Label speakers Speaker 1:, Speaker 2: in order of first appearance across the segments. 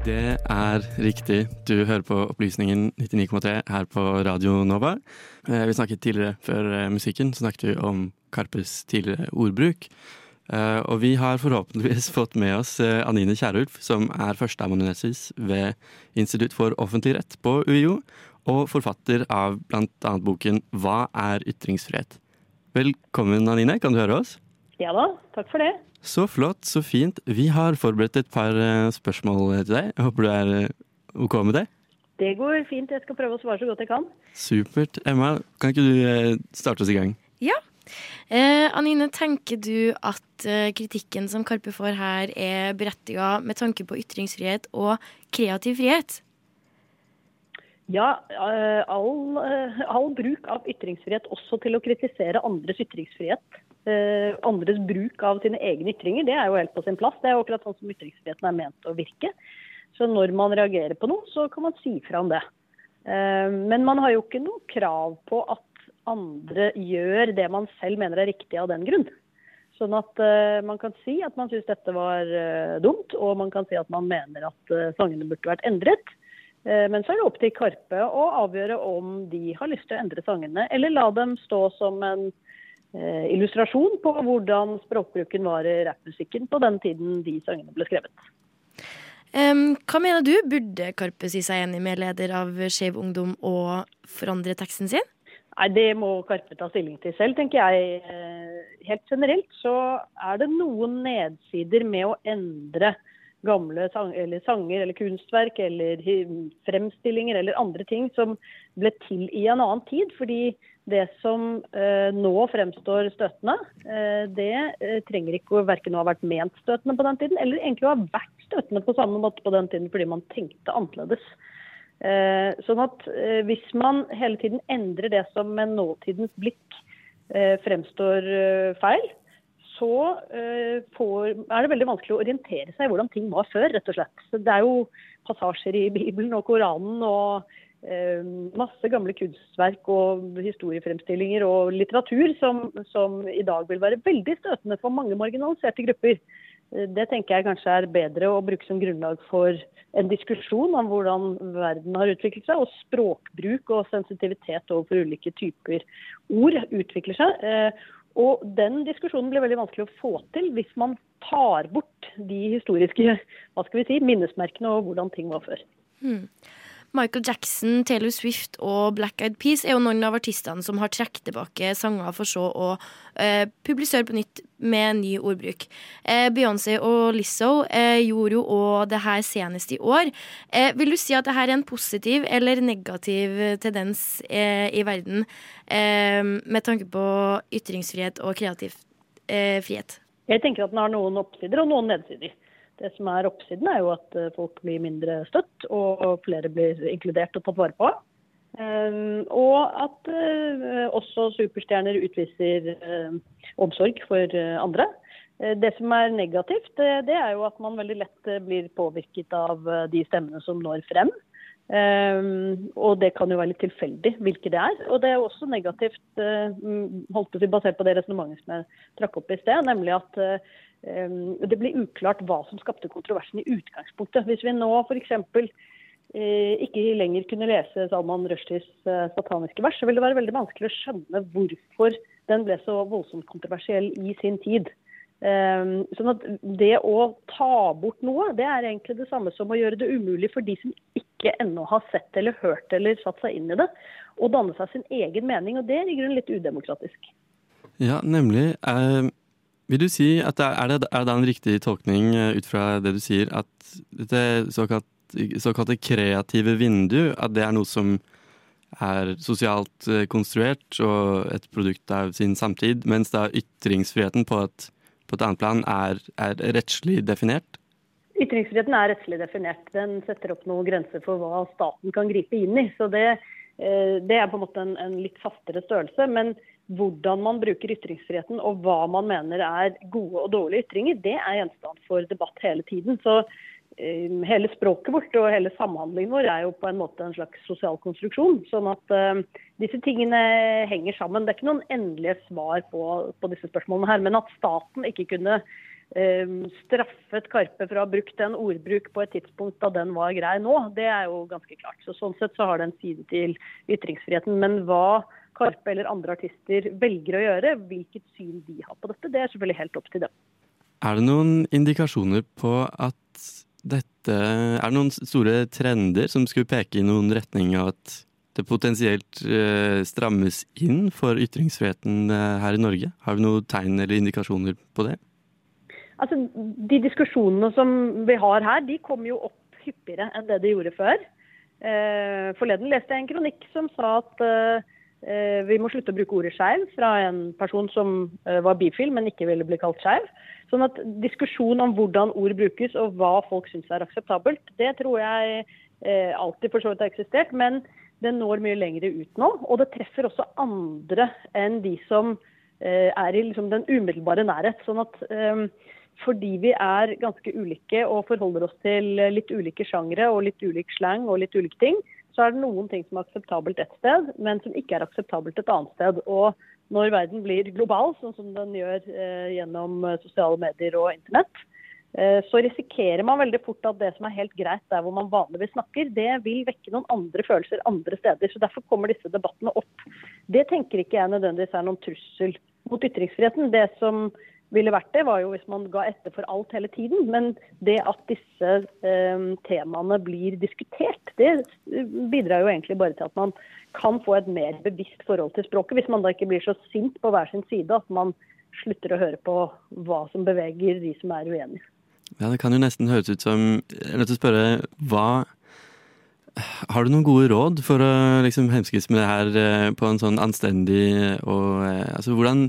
Speaker 1: Det er riktig. Du hører på Opplysningen 99,3 her på Radio Nova. Eh, vi snakket tidligere, før eh, musikken, så snakket vi om Karpes tidligere ordbruk. Eh, og vi har forhåpentligvis fått med oss Anine Kierulf, som er førsteamanuensis ved Institutt for offentlig rett på UiO, og forfatter av bl.a. boken Hva er ytringsfrihet? Velkommen, Anine. Kan du høre oss?
Speaker 2: Ja da, takk for det.
Speaker 1: Så flott, så fint. Vi har forberedt et par eh, spørsmål til deg. Jeg håper du er eh, OK med det?
Speaker 2: Det går fint. Jeg skal prøve å svare så godt jeg kan.
Speaker 1: Supert. Emma, kan ikke du eh, starte oss i gang?
Speaker 3: Ja. Eh, Anine, tenker du at kritikken som Karpe får her, er berettiga med tanke på ytringsfrihet og kreativ frihet?
Speaker 2: Ja, all, all bruk av ytringsfrihet også til å kritisere andres ytringsfrihet andres bruk av sine egne ytringer, det er jo helt på sin plass. Det er jo akkurat sånn som ytringsfriheten er ment å virke. Så når man reagerer på noe, så kan man si fra om det. Eh, men man har jo ikke noe krav på at andre gjør det man selv mener er riktig av den grunn. Sånn at uh, man kan si at man syns dette var dumt, og man kan si at man mener at sangene burde vært endret. men så er det opp til Karpe å avgjøre om de har lyst til å endre sangene, eller la dem stå som en Eh, illustrasjon på hvordan språkbruken var i rappmusikken på den tiden de sangene ble skrevet.
Speaker 3: Um, hva mener du? Burde Karpe si seg enig med leder av Skeiv Ungdom og forandre teksten sin?
Speaker 2: Nei, Det må Karpe ta stilling til selv, tenker jeg. Eh, helt generelt så er det noen nedsider med å endre gamle sang eller sanger eller kunstverk eller fremstillinger eller andre ting som ble til i en annen tid. Fordi det som eh, nå fremstår støtende, eh, det eh, trenger ikke verken å ha vært ment støtende på den tiden, eller egentlig å ha vært støtende på samme måte på den tiden fordi man tenkte annerledes. Eh, sånn at eh, hvis man hele tiden endrer det som med nåtidens blikk eh, fremstår feil, så får, er det veldig vanskelig å orientere seg i hvordan ting var før, rett og slett. Så det er jo passasjer i Bibelen og Koranen og Eh, masse gamle kunstverk og historiefremstillinger og litteratur som, som, i dag vil være veldig støtende for mange marginaliserte grupper. Eh, det tenker jeg kanskje er bedre å bruke som grunnlag for en diskusjon om hvordan verden har utviklet seg, og språkbruk og sensitivitet overfor ulike typer ord utvikler seg. Eh, og den diskusjonen blir veldig vanskelig å få til hvis man tar bort de historiske hva skal vi si, minnesmerkene og hvordan ting var før. Hmm.
Speaker 3: Michael Jackson, Taylor Swift og Black Eyed Peas er jo noen av artistene som har trukket tilbake sanger for så å eh, publisere på nytt med ny ordbruk. Eh, Beyoncé og Lizzo eh, gjorde jo òg det her senest i år. Eh, vil du si at dette er en positiv eller negativ tendens eh, i verden eh, med tanke på ytringsfrihet og kreativ frihet?
Speaker 2: Jeg tenker at den har noen oppsider og noen nedsider. Det som er oppsiden, er jo at eh, folk blir mindre støtt, og flere blir inkludert og tatt vare på. Um, og at uh, også superstjerner utviser uh, omsorg for andre. Det som er negativt, det er jo at man veldig lett blir påvirket av de stemmene som når frem. Um, og det kan jo være litt tilfeldig hvilke det er. Og det er også negativt, holdt på å basert på det resonnementet som jeg trakk opp i sted, nemlig at det blir uklart hva som skapte kontroversen i utgangspunktet. Hvis vi nå f.eks. Uh, ikke lenger kunne lese Salman Rushdies uh, sataniske vers, så vil det være veldig vanskelig å skjønne hvorfor den ble så voldsomt kontroversiell i sin tid. Sånn at Det å ta bort noe, det er egentlig det samme som å gjøre det umulig for de som ikke ennå har sett eller hørt eller satt seg inn i det, og danne seg sin egen mening. og Det er i grunnen litt udemokratisk.
Speaker 1: Ja, nemlig. Vil du si at er, det, er det en riktig tolkning eh, ut fra det du sier, at det såkalt, såkalte kreative vindu, at det er noe som er sosialt eh, konstruert og et produkt av sin samtid, mens da ytringsfriheten på et, på et annet plan er, er rettslig definert?
Speaker 2: Ytringsfriheten er rettslig definert. Den setter opp noen grenser for hva staten kan gripe inn i. Så det eh, det er på en måte en, en litt fastere størrelse. Men hvordan man bruker ytringsfriheten og hva man mener er gode og dårlige ytringer, det er gjenstand for debatt hele tiden. Så eh, hele språket vårt og hele samhandlingen vår er jo på en måte en slags sosial konstruksjon. Sånn at eh, disse tingene henger sammen. Det er ikke noen endelige svar på, på disse spørsmålene her. Men at staten ikke kunne straffet Karpe for å ha brukt en ordbruk på et tidspunkt da den var grei nå, det er jo ganske klart. Så Sånn sett så har det en side til ytringsfriheten. Men hva Karpe eller andre artister velger å gjøre, hvilket syn de har på dette, det er selvfølgelig helt opp til dem.
Speaker 1: Er det noen indikasjoner på at dette Er det noen store trender som skulle peke i noen retning av at det potensielt eh, strammes inn for ytringsfriheten eh, her i Norge? Har vi noen tegn eller indikasjoner på det?
Speaker 2: Altså, De diskusjonene som vi har her, de kommer jo opp hyppigere enn det de gjorde før. Eh, forleden leste jeg en kronikk som sa at eh, vi må slutte å bruke ordet skeiv, fra en person som eh, var bifil, men ikke ville bli kalt skeiv. Sånn at diskusjon om hvordan ord brukes og hva folk syns er akseptabelt, det tror jeg eh, alltid for så vidt har eksistert. Men det når mye lenger ut nå. Og det treffer også andre enn de som eh, er i liksom, den umiddelbare nærhet. Sånn at eh, fordi vi er ganske ulike og forholder oss til litt ulike sjangre og litt ulik slang og litt ulike ting, så er det noen ting som er akseptabelt ett sted, men som ikke er akseptabelt et annet sted. Og når verden blir global, sånn som den gjør eh, gjennom sosiale medier og internett, eh, så risikerer man veldig fort at det som er helt greit der hvor man vanligvis snakker, det vil vekke noen andre følelser andre steder. Så Derfor kommer disse debattene opp. Det tenker ikke jeg nødvendigvis er noen trussel mot ytringsfriheten. Det som ville vært det, var jo hvis man ga etter for alt hele tiden. Men det at disse eh, temaene blir diskutert, det bidrar jo egentlig bare til at man kan få et mer bevisst forhold til språket. Hvis man da ikke blir så sint på hver sin side at man slutter å høre på hva som beveger de som er uenige.
Speaker 1: Ja, Det kan jo nesten høres ut som Jeg er nødt til å spørre hva Har du noen gode råd for å liksom hemskes med det her eh, på en sånn anstendig og eh, Altså, hvordan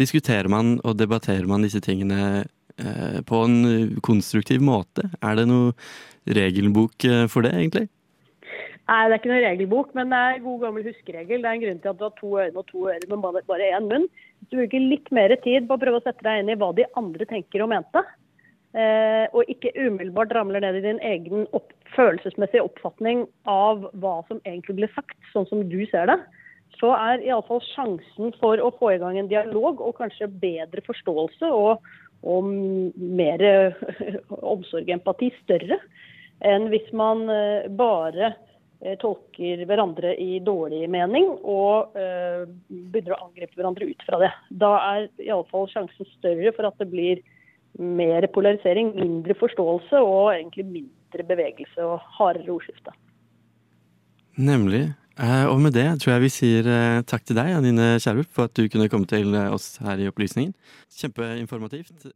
Speaker 1: diskuterer man og debatterer man disse tingene eh, på en konstruktiv måte? Er det noe regelbok for det, egentlig?
Speaker 2: Nei, det er ikke noen regelbok, men det er god gammel huskeregel. Det er en grunn til at du har to øyne og to ører, men bare én munn. Hvis du bruker litt mer tid på å prøve å sette deg inn i hva de andre tenker og mente, og ikke umiddelbart ramler ned i din egen opp følelsesmessige oppfatning av hva som egentlig ble sagt, sånn som du ser det, så er iallfall sjansen for å få i gang en dialog og kanskje bedre forståelse og, og mer omsorg og empati større enn hvis man eh, bare Eh, tolker hverandre i dårlig mening og uh, begynner å angripe hverandre ut fra det. Da er iallfall sjansen større for at det blir mer polarisering, mindre forståelse og egentlig mindre bevegelse og hardere ordskifte.
Speaker 1: Nemlig. Eh, og med det tror jeg vi sier takk til deg, Anine Kjærup, for at du kunne komme til oss her i Opplysningen. Kjempeinformativt.